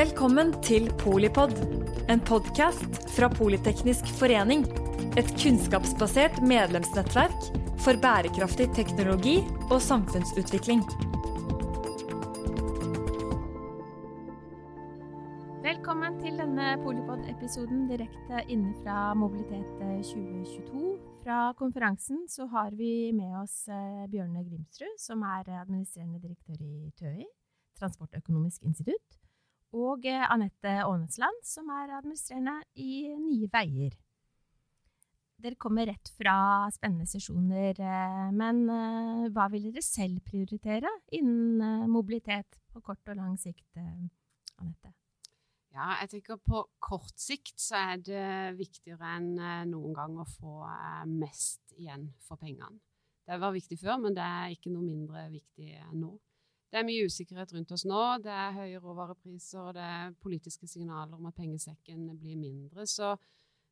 Velkommen til Polipod, en podkast fra Politeknisk forening. Et kunnskapsbasert medlemsnettverk for bærekraftig teknologi og samfunnsutvikling. Velkommen til denne Polipod-episoden direkte inne fra Mobilitet 2022. Fra konferansen så har vi med oss eh, Bjørne Grimsrud, som er administrerende direktør i TØI, Transportøkonomisk institutt og eh, Anette Aanesland, som er administrerende i Nye Veier. Dere kommer rett fra spennende sesjoner, eh, men eh, hva vil dere selv prioritere innen mobilitet på kort og lang sikt, Anette? Ja, jeg tenker På kort sikt så er det viktigere enn noen gang å få mest igjen for pengene. Det var viktig før, men det er ikke noe mindre viktig nå. Det er mye usikkerhet rundt oss nå. Det er høye råvarepriser, og det er politiske signaler om at pengesekken blir mindre. Så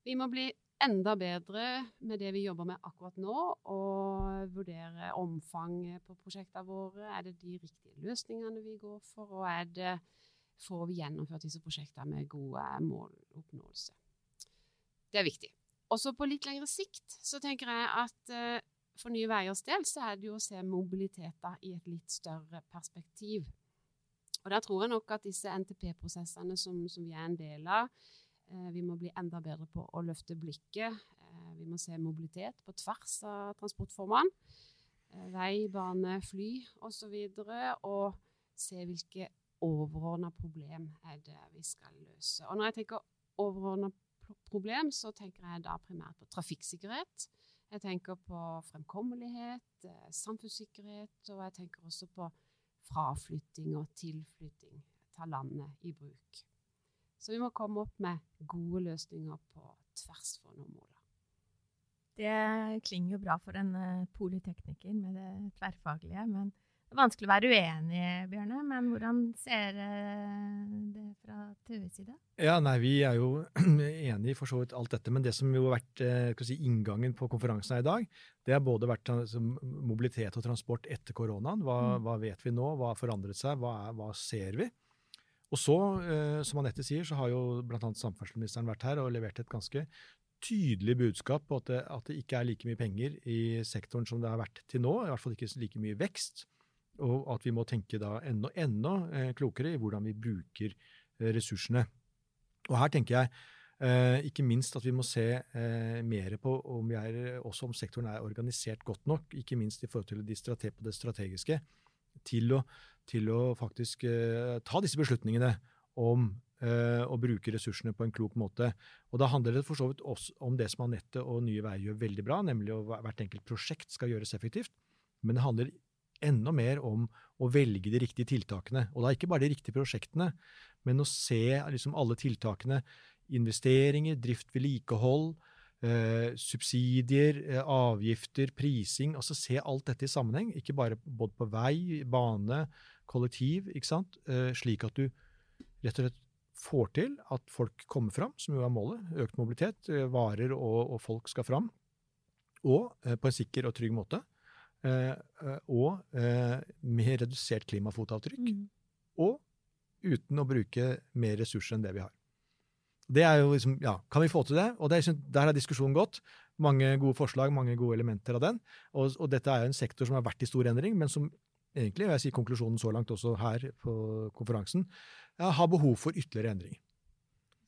vi må bli enda bedre med det vi jobber med akkurat nå, og vurdere omfanget på prosjektene våre. Er det de riktige løsningene vi går for, og det, får vi gjennomført disse prosjektene med gode måloppnåelse? Det er viktig. Også på litt lengre sikt så tenker jeg at eh, for Nye Veiers del så er det jo å se mobiliteten i et litt større perspektiv. Og Der tror jeg nok at disse NTP-prosessene som, som, vi er en del av, eh, vi må bli enda bedre på å løfte blikket. Eh, vi må se mobilitet på tvers av transportformene. Eh, vei, bane, fly osv. Og, så og se hvilke overordna problem er det vi skal løse. Og når jeg tenker overordna problem, så tenker jeg da primært på trafikksikkerhet. Jeg tenker på fremkommelighet, eh, samfunnssikkerhet, og jeg tenker også på fraflytting og tilflytting. Ta landet i bruk. Så vi må komme opp med gode løsninger på tvers for noen måler. Det klinger jo bra for en politekniker polytekniker med det tverrfaglige, men det er vanskelig å være uenig, Bjørne, men hvordan ser eh, det fra TVs side? Ja, nei, Vi er jo enig i for så vidt alt dette, men det som jo har vært eh, si, inngangen på konferansen her i dag, det har både vært mobilitet og transport etter koronaen. Hva, mm. hva, vet vi nå? Hva har forandret seg? Hva, er, hva ser vi? Og så, eh, som Anette sier, så har jo bl.a. samferdselsministeren vært her og levert et ganske tydelig budskap på at det, at det ikke er like mye penger i sektoren som det har vært til nå. I hvert fall ikke like mye vekst. Og at vi må tenke da enda, enda eh, klokere i hvordan vi bruker eh, ressursene. Og her tenker jeg eh, ikke minst at vi må se eh, mer på om, er, om sektoren er organisert godt nok, ikke minst i forhold til de strate det strategiske, til å, til å faktisk eh, ta disse beslutningene om eh, å bruke ressursene på en klok måte. Og Da handler det for så vidt også om det som Anette og Nye Veier gjør veldig bra, nemlig at hvert enkelt prosjekt skal gjøres effektivt. Men det handler enda mer om å velge de riktige tiltakene. Og da ikke bare de riktige prosjektene, men å se liksom alle tiltakene. Investeringer, drift, vedlikehold, eh, subsidier, eh, avgifter, prising. altså Se alt dette i sammenheng. Ikke bare både på vei, bane, kollektiv. ikke sant? Eh, slik at du rett og slett får til at folk kommer fram, som jo er målet. Økt mobilitet. Eh, varer og, og folk skal fram. Og eh, på en sikker og trygg måte. Eh, eh, og eh, med redusert klimafotavtrykk. Mm. Og uten å bruke mer ressurser enn det vi har. Det er jo liksom, ja, Kan vi få til det? Og det, Der har diskusjonen gått. Mange gode forslag, mange gode elementer av den. Og, og, dette er jo en sektor som har vært i stor endring, men som egentlig, og jeg sier konklusjonen så langt også her på konferansen, ja, har behov for ytterligere endringer.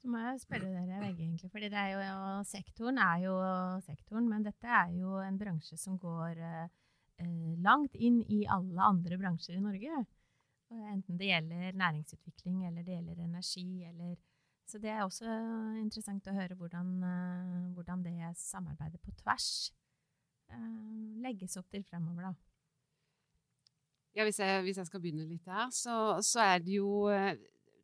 Så må jeg spørre dere begge, egentlig. fordi det er jo, sektoren er jo sektoren, men dette er jo en bransje som går uh, langt inn i alle andre bransjer i Norge. Enten det gjelder næringsutvikling eller det gjelder energi. Eller, så det er også interessant å høre hvordan, eh, hvordan det samarbeidet på tvers uh, legges opp til fremover. da. Ja, hvis jeg, hvis jeg, skal begynne litt der, så, så er det jo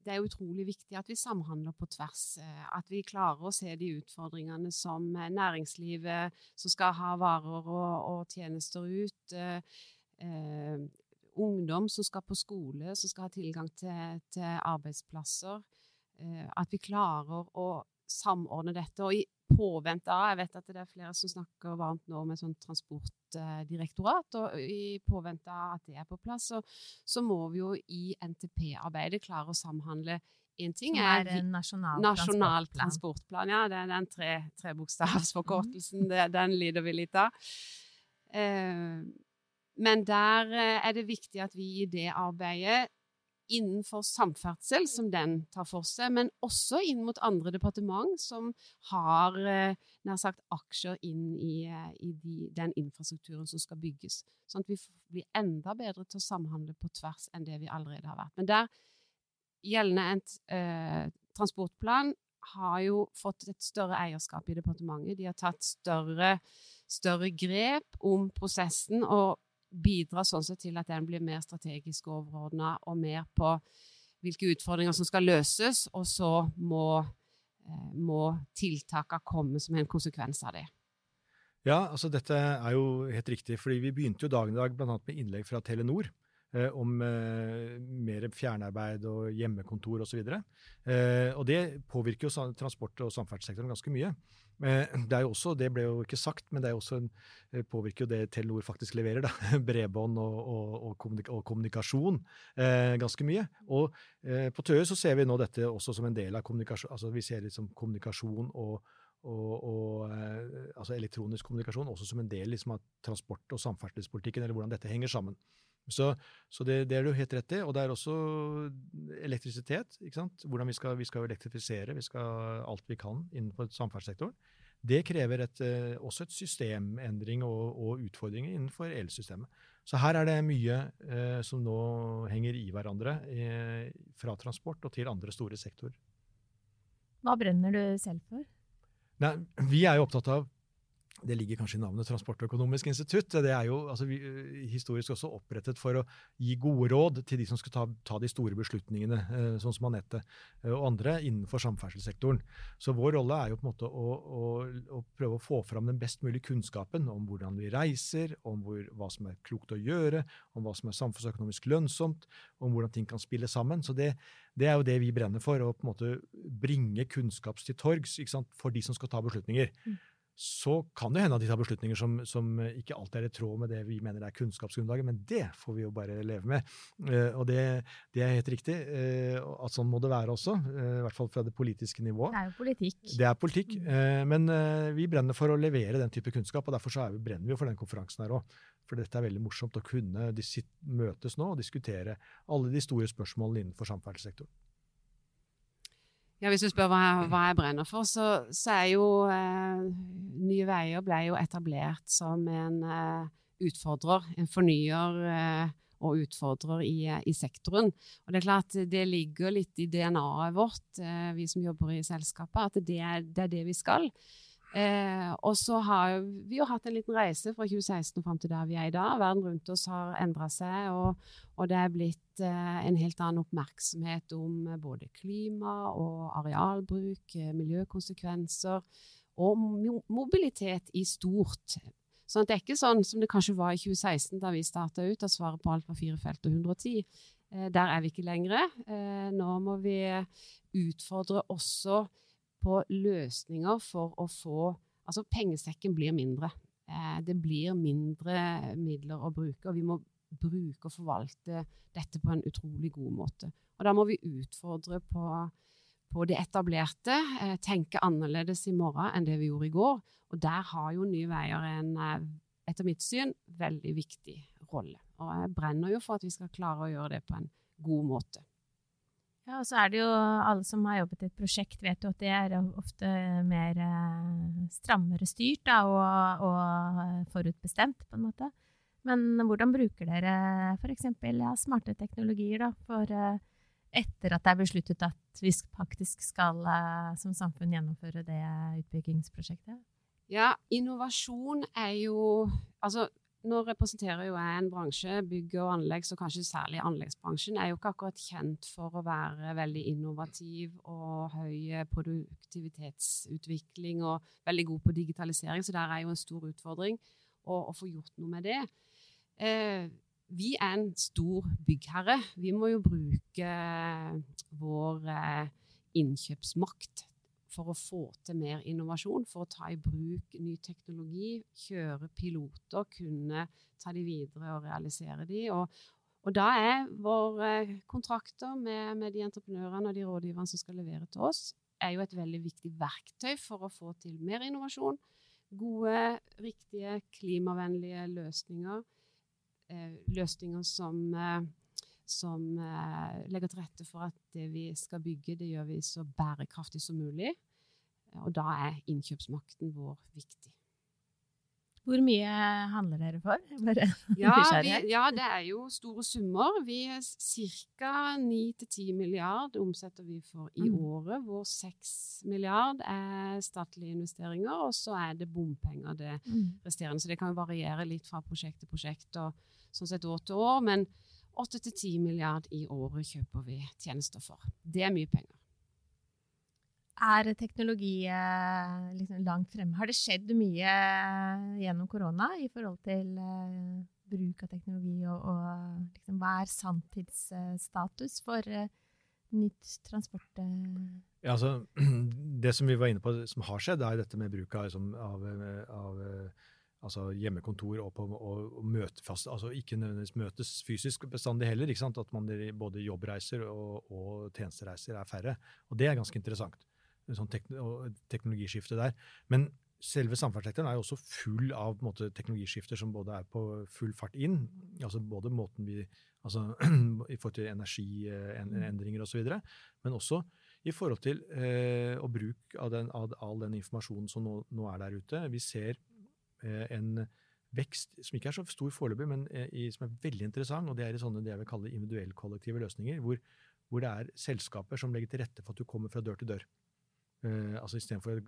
det er utrolig viktig at vi samhandler på tvers. Eh, at vi klarer å se de utfordringene som eh, næringslivet som skal ha varer og, og tjenester ut. Eh, eh, ungdom som skal på skole, som skal ha tilgang til, til arbeidsplasser. Eh, at vi klarer å samordne dette. Og i påvente av Jeg vet at det er flere som snakker varmt nå med sånn transportdirektorat. Og i påvente av at det er på plass, så, så må vi jo i NTP-arbeidet klare å samhandle en ting Som er, er nasjonal, nasjonal transportplan. transportplan. Ja, det er den tre, trebokstavsforkortelsen. Mm. Den lider vi litt av. Eh, men der eh, er det viktig at vi i det arbeidet innenfor samferdsel, som den tar for seg, men også inn mot andre departement som har eh, nær sagt aksjer inn i, eh, i de, den infrastrukturen som skal bygges. Sånn at vi blir enda bedre til å samhandle på tvers enn det vi allerede har vært. Men der gjeldende en eh, transportplan har jo fått et større eierskap i departementet. De har tatt større, større grep om prosessen og bidrar sånn sett til at den blir mer strategisk overordna og mer på hvilke utfordringer som skal løses, og så må, eh, må tiltakene komme som en konsekvens av det. Ja, altså dette er jo helt riktig, fordi vi begynte jo dagen i dag bl.a. med innlegg fra Telenor eh, om eh, mer fjernarbeid og hjemmekontor osv. Eh, og det påvirker jo transport- og samferdselssektoren ganske mye. Eh, det er jo også, det ble jo ikke sagt, men det er jo også en, eh, påvirker jo det Telenor faktisk leverer. da, Bredbånd og, og, og, kommunik og kommunikasjon eh, ganske mye. Og eh, på Tøye så ser vi nå dette også som en del av kommunikasjon, altså vi ser liksom kommunikasjon og og, eh, altså elektronisk kommunikasjon også som en del liksom, av transport- og samferdselspolitikken, eller hvordan dette henger sammen. Så, så det, det er du helt rett i. Og det er også elektrisitet. ikke sant? Hvordan vi skal, vi skal elektrifisere vi skal alt vi kan innenfor samferdselssektoren. Det krever et, eh, også et systemendring og, og utfordringer innenfor elsystemet. Så her er det mye eh, som nå henger i hverandre, eh, fra transport og til andre store sektorer. Hva brenner du selv for? Nei, vi er jo opptatt av det ligger kanskje i navnet Transportøkonomisk institutt. Det er jo altså, eh, historisk også opprettet for å gi gode råd til de som skal ta, ta de store beslutningene, eh, sånn som Anette eh, og andre, innenfor samferdselssektoren. Så vår rolle er jo på en måte å, å, å prøve å få fram den best mulige kunnskapen om hvordan vi reiser, om hvor, hva som er klokt å gjøre, om hva som er samfunnsøkonomisk lønnsomt, om hvordan ting kan spille sammen. Så det, det er jo det vi brenner for, å på en måte bringe kunnskap til torgs for de som skal ta beslutninger. Så kan det hende at de tar beslutninger som, som ikke alltid er i tråd med det vi mener er kunnskapsgrunnlaget, men det får vi jo bare leve med. Eh, og det, det er helt riktig eh, at sånn må det være også, eh, i hvert fall fra det politiske nivået. Det er jo politikk. Det er politikk, men vi brenner for å levere den type kunnskap, og derfor så er vi, brenner vi for den konferansen her òg. For dette er veldig morsomt å kunne møtes nå og diskutere alle de store spørsmålene innenfor samferdselssektoren. Ja, Hvis du spør hva, jeg- hva jeg brenner for, så, så er jo eh, Nye Veier ble jo etablert som en eh, utfordrer, en fornyer eh, og utfordrer i, i sektoren. Og det er klart det ligger litt i DNA-et vårt, eh, vi som jobber i selskapet, at det er det, er det vi skal. Eh, og så har vi jo hatt en liten reise fra 2016 og fram til der vi er i dag. Verden rundt oss har endra seg, og, og det er blitt eh, en helt annen oppmerksomhet om eh, både klima og arealbruk, eh, miljøkonsekvenser og mo mobilitet i stort. Sånn at det er ikke sånn som det kanskje var i 2016 da vi starta ut, da svaret på alt var fire felt og 110. Eh, der er vi ikke lenger. Eh, nå må vi utfordre også på løsninger for å få Altså, pengesekken blir mindre. Eh, det blir mindre midler å bruke, og vi må bruke og forvalte dette på en utrolig god måte. Og da må vi utfordre på, på det etablerte, eh, tenke annerledes i morgen enn det vi gjorde i går. Og der har jo Nye Veier en, eh, etter mitt syn, veldig viktig rolle. Og jeg brenner jo for at vi skal klare å gjøre det på en god måte. Ja, og så er det jo alle som har jobbet i et prosjekt, vet jo at det er ofte mer eh, strammere styrt da, og, og forutbestemt, på en måte. Men hvordan bruker dere f.eks. Ja, smarte teknologier da, for eh, etter at det er besluttet at vi faktisk skal eh, som samfunn gjennomføre det utbyggingsprosjektet? Ja, innovasjon er jo Altså, nå representerer jo jeg en bransje, bygg og anlegg, så kanskje særlig anleggsbransjen, er jo ikke akkurat kjent for å være veldig innovativ og høy produktivitetsutvikling og veldig god på digitalisering, så der er jo en stor utfordring å, å få gjort noe med det. Eh, vi er en stor byggherre. Vi må jo bruke vår eh, innkjøpsmakt for å få til mer innovasjon, for å ta i bruk ny teknologi, kjøre piloter, kunne ta de videre og realisere de. Og, Og da er våre kontrakter med, med de entreprenørene og de rådgiverne som skal levere til oss, er jo et veldig viktig verktøy for å få til mer innovasjon. Gode, riktige, klimavennlige løsninger. Eh, løsninger som, eh, som eh, legger til rette for at det vi skal bygge, det gjør vi så bærekraftig som mulig. Og da er innkjøpsmakten vår viktig. Hvor mye handler dere for? Ja, vi, ja, det er jo store summer. Vi Ca. 9-10 milliard omsetter vi for i mm. året, hvor 6 milliard er statlige investeringer, og så er det bompenger det mm. resterende. Så det kan jo variere litt fra prosjekt til prosjekt og sånn sett år til år. Men 8-10 milliard i året kjøper vi tjenester for. Det er mye penger. Er teknologi eh, liksom langt fremme? Har det skjedd mye eh, gjennom korona i forhold til uh, bruk av teknologi, og, og liksom, hva er sanntidsstatus for nytt transport? Ja, altså, det som vi var inne på som har skjedd, er dette med bruk av, liksom, av, av altså hjemmekontor og, på, og, og møtefast, altså ikke nødvendigvis møtes fysisk bestandig heller. ikke sant? At man både jobbreiser og, og tjenestereiser er færre. Og det er ganske interessant sånn teknologiskifte der. Men selve samferdselssektoren er jo også full av måte, teknologiskifter som både er på full fart inn, altså både måten vi altså i forhold til energiendringer osv., men også i forhold til eh, å bruke av, den, av, all den informasjonen som nå, nå, er der ute. Vi ser eh, en vekst som ikke er så stor foreløpig, men eh, i, som er veldig interessant, og det er i sånne det jeg vil kalle individuell-kollektive løsninger, hvor, hvor, det er selskaper som legger til rette for at du kommer fra dør til dør. Uh, altså Istedenfor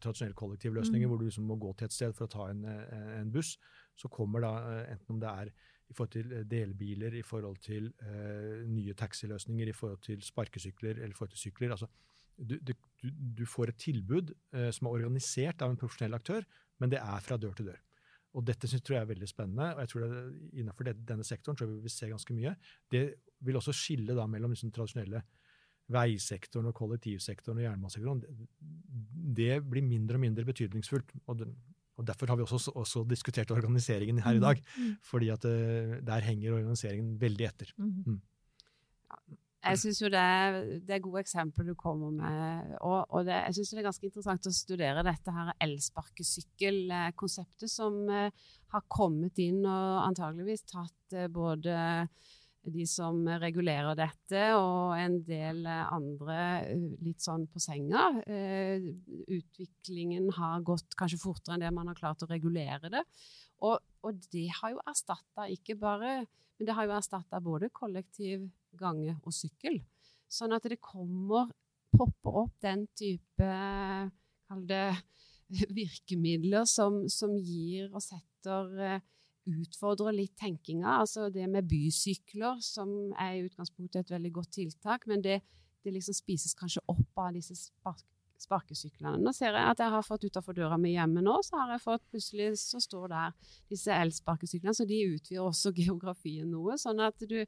tradisjonelle kollektive løsninger, mm. hvor du liksom må gå til et sted for å ta en, eh, en buss, så kommer da, enten om det er i forhold til delbiler, i forhold til uh, nye taxiløsninger, i forhold til sparkesykler eller i forhold til sykler altså, du, du, du får et tilbud som er organisert av en profesjonell aktør, men det er fra dør til dør. Og Dette synes, tror jeg er veldig spennende. og jeg tror det, Innenfor det, denne sektoren tror jeg vi vil se ganske mye. Det vil også skille da mellom liksom, tradisjonelle veisektoren og kollektivsektoren og jernbanesektoren, det blir mindre og mindre betydningsfullt. Og, den, og Derfor har vi også, også, diskutert organiseringen her i dag. Mm. mm. fordi at uh, der henger organiseringen veldig etter. Mm. Mm. Jeg syns jo det det er, gode eksempler du kommer med. Og, og det, jeg syns det er ganske interessant å studere dette her elsparkesykkelkonseptet som uh, har kommet inn og antageligvis tatt uh, både de som regulerer dette, og en del andre eh, litt sånn på senga. Eh, utviklingen har gått kanskje fortere enn det man har klart å regulere det. Og, og det har jo erstatta ikke bare Men det har jo erstatta både kollektiv, gange og sykkel. Sånn at det kommer popper opp den type Kall det virkemidler som, som gir og setter Utfordrer litt tenkinga. Altså det med bysykler, som er i utgangspunktet et veldig godt tiltak, men det, det liksom spises kanskje opp av disse spark sparkesyklene. Nå ser jeg at jeg har fått utafor døra mi hjemme nå, så har jeg fått plutselig så står der disse elsparkesyklene, så de utvider også geografien noe. Sånn at du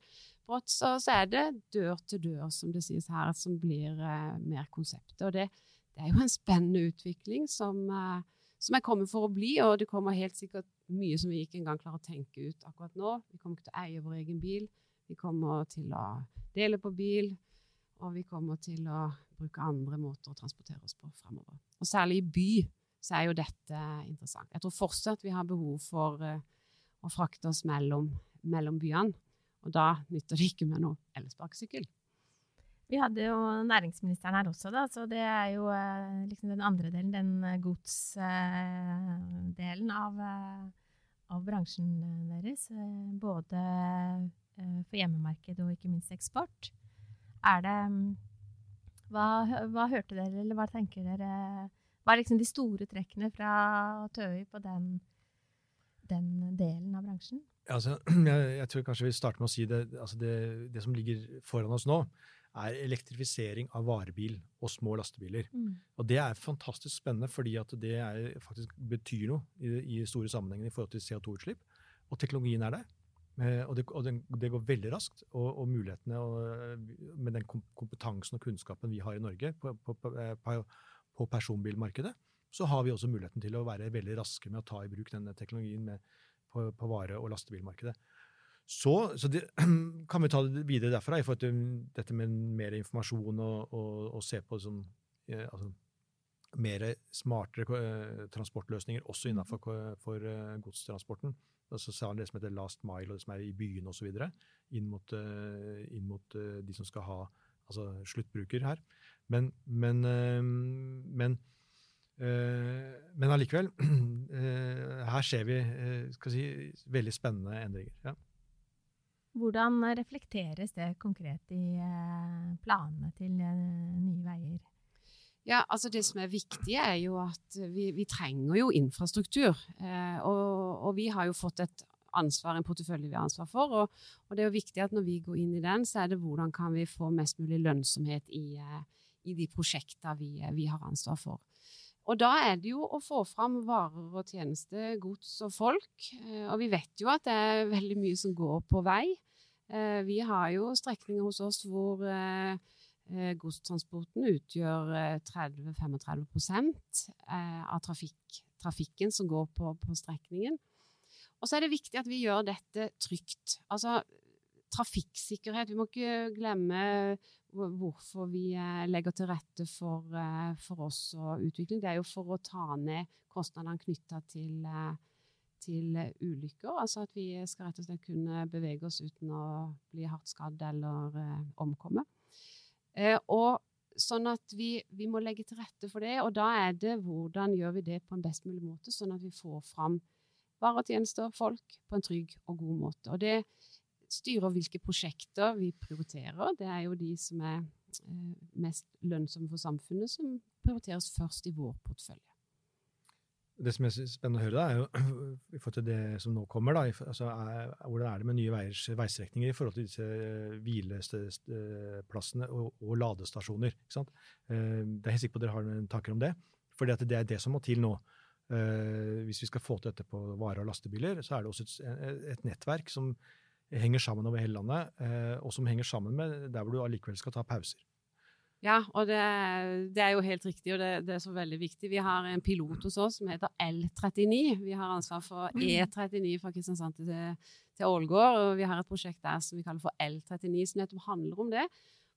brått så, så, er det dør til dør, som det sies her, som blir eh, mer konseptet. Og det, det, er jo en spennende utvikling som, eh, som er kommet for å bli, og det kommer helt sikkert mye som vi ikke engang klarer å tenke ut akkurat nå. Vi kommer ikke til å eie vår egen bil. Vi kommer til å dele på bil, og vi kommer til å bruke andre måter å transportere oss på fremover. Og særlig i by så er jo dette interessant. Jeg tror fortsatt vi har behov for uh, å frakte oss mellom, mellom byene, og da nytter det ikke med noe elsparkesykkel. Vi hadde jo næringsministeren her også, da, så det er jo eh, liksom den andre delen, den eh, godsdelen av, eh, av bransjen deres. Både for hjemmemarked og ikke minst eksport. Er det hva, hva, hørte dere, eller hva tenker dere Hva er liksom de store trekkene fra TØI på den, den delen av bransjen? Altså, jeg, jeg, tror kanskje vi starter med å si det, altså det, det som ligger foran oss nå, er elektrifisering av varebil og små lastebiler. Mm. Og det er fantastisk spennende, fordi at det er, faktisk betyr noe i, i store sammenhenger i forhold til CO2-utslipp. Og teknologien er der. Eh, og, det, og det, går veldig raskt. Og, og mulighetene og, med den kompetansen og kunnskapen vi har i Norge på, på, på, på, personbilmarkedet, så har vi også muligheten til å være veldig raske med å ta i bruk denne teknologien med, på, vare- og lastebilmarkedet. Så, så det, kan vi ta det videre derfra i forhold til dette med mer informasjon og, og, se på sånn, altså, mer smartere eh, transportløsninger også innenfor for, uh, så sa han det som heter last mile, og det som er i byene osv. Inn mot, uh, inn mot uh, de som skal ha altså sluttbruker her. Men, men, men men allikevel, her ser vi si, veldig spennende endringer. Ja. Hvordan reflekteres det konkret i planene til Nye Veier? Ja, altså Det som er viktig, er jo at vi, vi trenger jo infrastruktur. Eh, og, og, vi har jo fått et ansvar, en portefølje vi har ansvar for. Og, og, det er jo viktig at når vi går inn i den, så er det hvordan kan vi få mest mulig lønnsomhet i, eh, i de prosjektene vi, vi, har ansvar for. Og da er det jo å få fram varer og tjenester, gods og folk. Eh, og vi vet jo at det er veldig mye som går på vei. Eh, vi har jo strekninger hos oss hvor eh, Eh, godstransporten utgjør 30-35 eh, eh, av trafikk, trafikken som går på, på strekningen. Og så er det viktig at vi gjør dette trygt. Altså, trafikksikkerhet Vi må ikke glemme hvorfor vi legger til rette for, for oss og utvikling. Det er jo for å ta ned kostnadene knytta til, til ulykker. Altså at vi skal rett og slett kunne bevege oss uten å bli hardt skadd eller omkomme. Eh, og sånn at vi, vi, må legge til rette for det. Og da er det hvordan gjør vi det på en best mulig måte, sånn at vi får fram varer, tjenester, folk på en trygg og god måte. Og det styrer hvilke prosjekter vi prioriterer. Det er jo de som er eh, mest lønnsomme for samfunnet, som prioriteres først i vår portefølje. Det som er spennende å høre, er jo i forhold til det som nå kommer. Da, altså, er, hvordan er det med Nye Veiers veistrekninger i forhold til disse eh, hvileplassene og, og ladestasjoner? Ikke sant? Eh, det er helt sikker på at dere har tanker om det. For det er det som må til nå. Eh, hvis vi skal få til dette på varer og lastebiler, så er det også et, et nettverk som henger sammen over hele landet, og som henger sammen med der hvor du allikevel skal ta pauser. Ja, og det, det, er jo helt riktig, og det, det, er så veldig viktig. Vi har en pilot hos oss som heter L39. Vi har ansvar for mm. E39 fra Kristiansand til, til Ålgård, og vi har et prosjekt der som vi kaller for L39, som nettopp handler om det.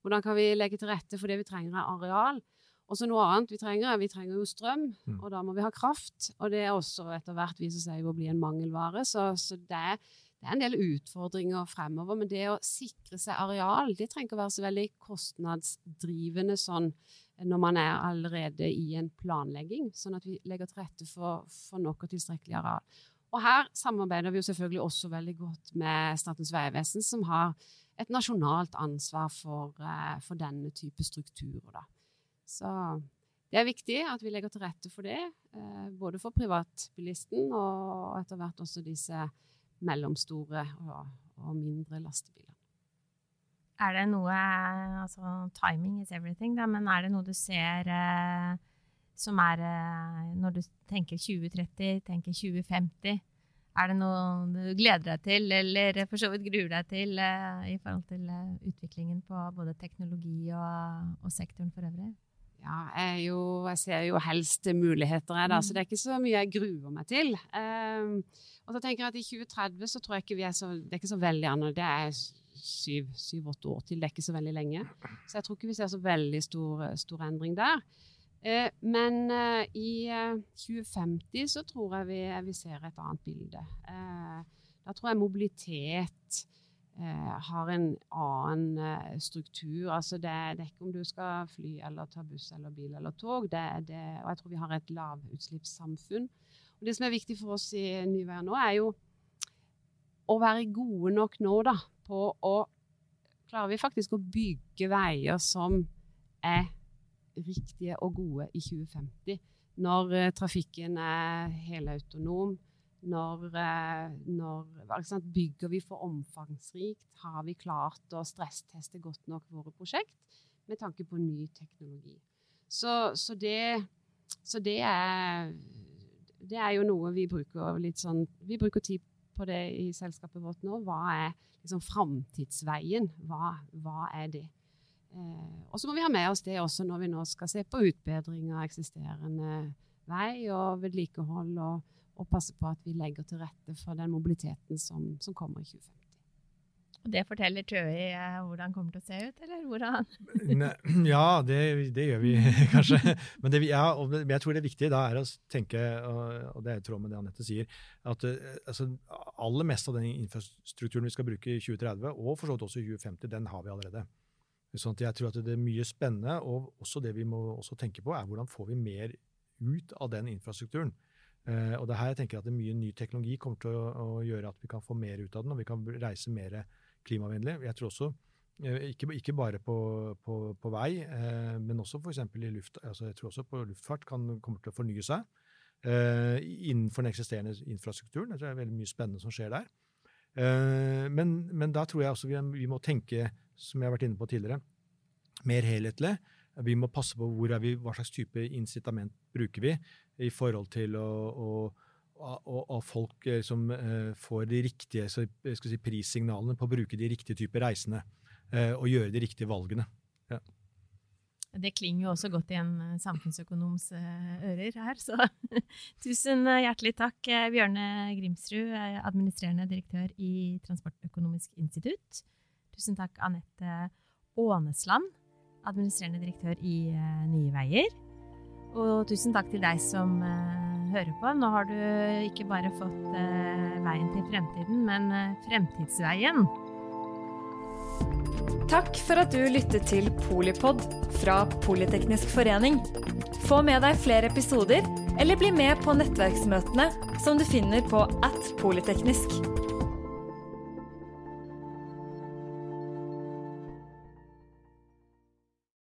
Hvordan kan vi legge til rette for det vi trenger av areal? Og så noe annet vi trenger, vi trenger jo strøm, mm. og da må vi ha kraft. Og det er også etter hvert viser seg å bli en mangelvare. Så, så det er det er en del utfordringer fremover, men det å sikre seg areal det trenger ikke å være så veldig kostnadsdrivende sånn når man er allerede i en planlegging, sånn at vi legger til rette for, for nok og tilstrekkelig areal. Og her samarbeider vi jo selvfølgelig også veldig godt med Statens vegvesen, som har et nasjonalt ansvar for, eh, for denne type strukturer. Da. Så det er viktig at vi legger til rette for det, eh, både for privatbilisten og etter hvert også disse mellomstore og, mindre lastebiler. Er det noe altså Timing is everything, da, men er det noe du ser eh, som er eh, Når du tenker 2030, tenker 2050, er det noe du gleder deg til, eller for så vidt gruer deg til eh, i forhold til eh, utviklingen på både teknologi og, og sektoren for øvrig? Ja, jeg, jo, jeg, ser jo helst muligheter, jeg, da, så mm. det er ikke så mye jeg gruer meg til. Um, og så tenker jeg at I 2030 så tror jeg ikke vi er så Det er ikke så veldig annerledes. Det er syv-åtte år til, det er ikke så veldig lenge. Så jeg tror ikke vi ser så veldig stor, stor endring der. Uh, men uh, i uh, 2050 så tror jeg vi, vi ser et annet bilde. Eh, da tror jeg mobilitet eh, har en annen eh, struktur. Altså det, det, er ikke om du skal fly eller ta buss eller bil eller tog. Det, det, og jeg tror vi har et lavutslippssamfunn. Og det som er viktig for oss i Nye nå, er jo å være gode nok nå da, på å Klarer vi faktisk å bygge veier som er riktige og gode i 2050? Når uh, trafikken er helautonom, når, uh, når sant, Bygger vi for omfangsrikt? Har vi klart å stressteste godt nok våre prosjekt med tanke på ny teknologi? Så, så, det, så det er det er jo noe vi bruker litt sånn Vi bruker tid på det i selskapet vårt nå. Hva er liksom framtidsveien? Hva, hva, er det? Eh, og så må vi ha med oss det også når vi nå skal se på utbedring av eksisterende vei og vedlikehold, og, og, passe på at vi legger til rette for den mobiliteten som, som kommer i 2050. Det forteller TØI eh, hvordan det kommer til å se ut, eller hvordan? ja, det, det, gjør vi kanskje. Men det, ja, jeg tror det viktige da er å tenke, og det er i tråd med det Anette sier, at eh, altså, aller mest av den infrastrukturen vi skal bruke i 2030, og for så vidt også i 2050, den har vi allerede. Sånn jeg tror at det er mye spennende, og også det vi må også tenke på, er hvordan får vi mer ut av den infrastrukturen. Uh, og det er her jeg tenker at mye ny teknologi kommer til å, å, gjøre at vi kan få mer ut av den, og vi kan reise mer klimavennlig. Jeg tror også, uh, ikke, ikke, bare på, på, på vei, uh, men også f.eks. i luft, altså jeg tror også på luftfart kan, kommer til å fornye seg innenfor den eksisterende infrastrukturen. Jeg tror det er veldig mye spennende som skjer der. Men, men, da tror jeg også vi, vi må tenke, som jeg har vært inne på tidligere, mer helhetlig. Vi må passe på vi, hva slags type incitament bruker vi i forhold til å, å folk eh, som uh, får de riktige si, prissignalene på å bruke de riktige typer reisende og gjøre de riktige valgene. Ja. Det klinger jo også godt i en samfunnsøkonoms ører her, så tusen hjertelig takk, Bjørne Grimsrud, administrerende direktør i Transportøkonomisk institutt. Tusen takk, Anette Ånesland, administrerende direktør i uh, Nye Veier. Og tusen takk til deg som uh, hører på. Nå har du ikke bare fått uh, veien til fremtiden, men fremtidsveien. Takk for at du lyttet til Polipod fra Politeknisk forening. Få med deg flere episoder, eller bli med på nettverksmøtene som du finner på at polyteknisk.